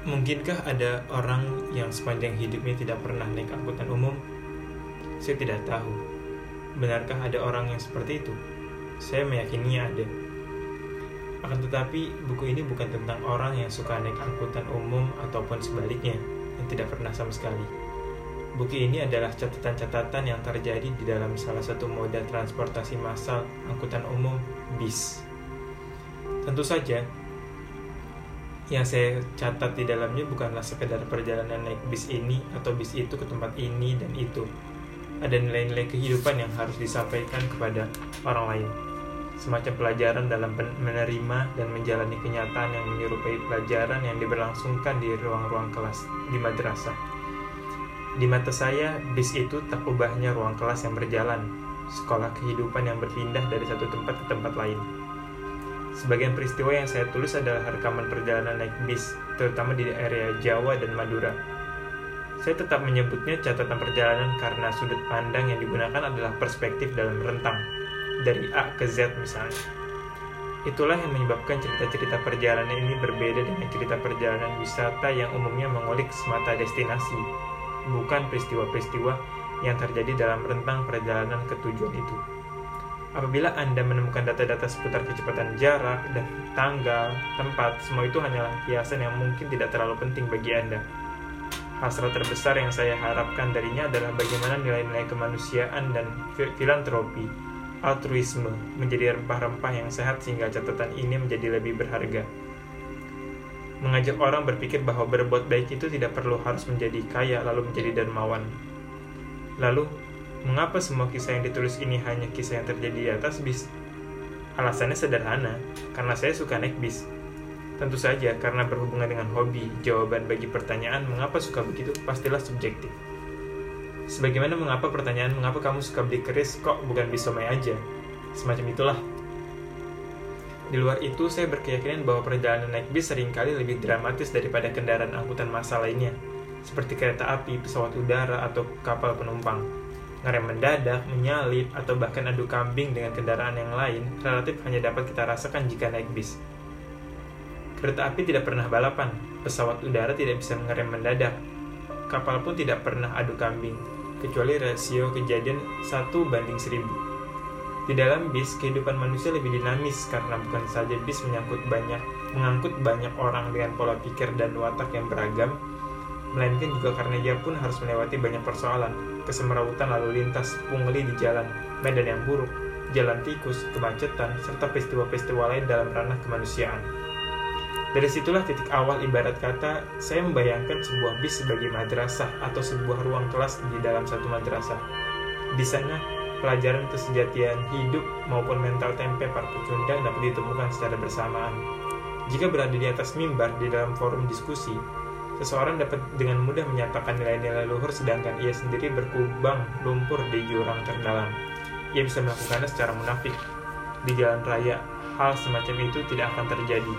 Mungkinkah ada orang yang sepanjang hidupnya tidak pernah naik angkutan umum? Saya tidak tahu. Benarkah ada orang yang seperti itu? Saya meyakininya ada. Akan tetapi, buku ini bukan tentang orang yang suka naik angkutan umum ataupun sebaliknya, yang tidak pernah sama sekali. Buku ini adalah catatan-catatan yang terjadi di dalam salah satu moda transportasi massal angkutan umum, bis. Tentu saja, yang saya catat di dalamnya bukanlah sekedar perjalanan naik bis ini atau bis itu ke tempat ini dan itu. Ada nilai-nilai kehidupan yang harus disampaikan kepada orang lain. Semacam pelajaran dalam menerima dan menjalani kenyataan yang menyerupai pelajaran yang diberlangsungkan di ruang-ruang kelas di madrasah. Di mata saya, bis itu tak ubahnya ruang kelas yang berjalan, sekolah kehidupan yang berpindah dari satu tempat ke tempat lain. Sebagian peristiwa yang saya tulis adalah rekaman perjalanan naik bis, terutama di area Jawa dan Madura. Saya tetap menyebutnya catatan perjalanan karena sudut pandang yang digunakan adalah perspektif dalam rentang, dari A ke Z misalnya. Itulah yang menyebabkan cerita-cerita perjalanan ini berbeda dengan cerita perjalanan wisata yang umumnya mengulik semata destinasi, bukan peristiwa-peristiwa yang terjadi dalam rentang perjalanan ke tujuan itu. Apabila Anda menemukan data-data seputar kecepatan jarak dan tanggal, tempat, semua itu hanyalah hiasan yang mungkin tidak terlalu penting bagi Anda. Hasrat terbesar yang saya harapkan darinya adalah bagaimana nilai-nilai kemanusiaan dan filantropi, altruisme menjadi rempah-rempah yang sehat sehingga catatan ini menjadi lebih berharga. Mengajak orang berpikir bahwa berbuat baik itu tidak perlu harus menjadi kaya lalu menjadi dermawan. Lalu, Mengapa semua kisah yang ditulis ini hanya kisah yang terjadi di atas bis? Alasannya sederhana, karena saya suka naik bis. Tentu saja, karena berhubungan dengan hobi, jawaban bagi pertanyaan mengapa suka begitu pastilah subjektif. Sebagaimana mengapa pertanyaan mengapa kamu suka beli keris kok bukan bis somai aja? Semacam itulah. Di luar itu, saya berkeyakinan bahwa perjalanan naik bis sering kali lebih dramatis daripada kendaraan angkutan massa lainnya, seperti kereta api, pesawat udara, atau kapal penumpang ngerem mendadak, menyalip, atau bahkan adu kambing dengan kendaraan yang lain relatif hanya dapat kita rasakan jika naik bis. Kereta api tidak pernah balapan, pesawat udara tidak bisa mengerem mendadak, kapal pun tidak pernah adu kambing, kecuali rasio kejadian satu banding seribu. Di dalam bis, kehidupan manusia lebih dinamis karena bukan saja bis menyangkut banyak, mengangkut banyak orang dengan pola pikir dan watak yang beragam, melainkan juga karena ia pun harus melewati banyak persoalan, kesemerawutan lalu lintas, pungli di jalan, medan yang buruk, jalan tikus, kemacetan, serta peristiwa-peristiwa lain dalam ranah kemanusiaan. Dari situlah titik awal ibarat kata, saya membayangkan sebuah bis sebagai madrasah atau sebuah ruang kelas di dalam satu madrasah. Di sana, pelajaran kesejatian hidup maupun mental tempe para pecundang dapat ditemukan secara bersamaan. Jika berada di atas mimbar di dalam forum diskusi, Seseorang dapat dengan mudah menyatakan nilai-nilai luhur sedangkan ia sendiri berkubang lumpur di jurang terdalam. Ia bisa melakukannya secara munafik. Di jalan raya, hal semacam itu tidak akan terjadi.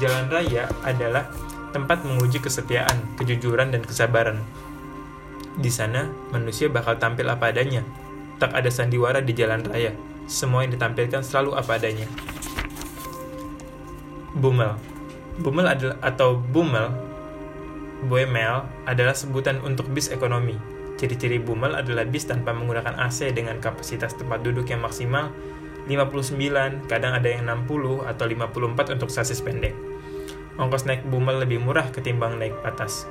Jalan raya adalah tempat menguji kesetiaan, kejujuran, dan kesabaran. Di sana, manusia bakal tampil apa adanya. Tak ada sandiwara di jalan raya. Semua yang ditampilkan selalu apa adanya. Bumel Bumel adalah atau bumel Boemel adalah sebutan untuk bis ekonomi. Ciri-ciri Bumel adalah bis tanpa menggunakan AC dengan kapasitas tempat duduk yang maksimal 59, kadang ada yang 60 atau 54 untuk sasis pendek. Ongkos naik Bumel lebih murah ketimbang naik patas.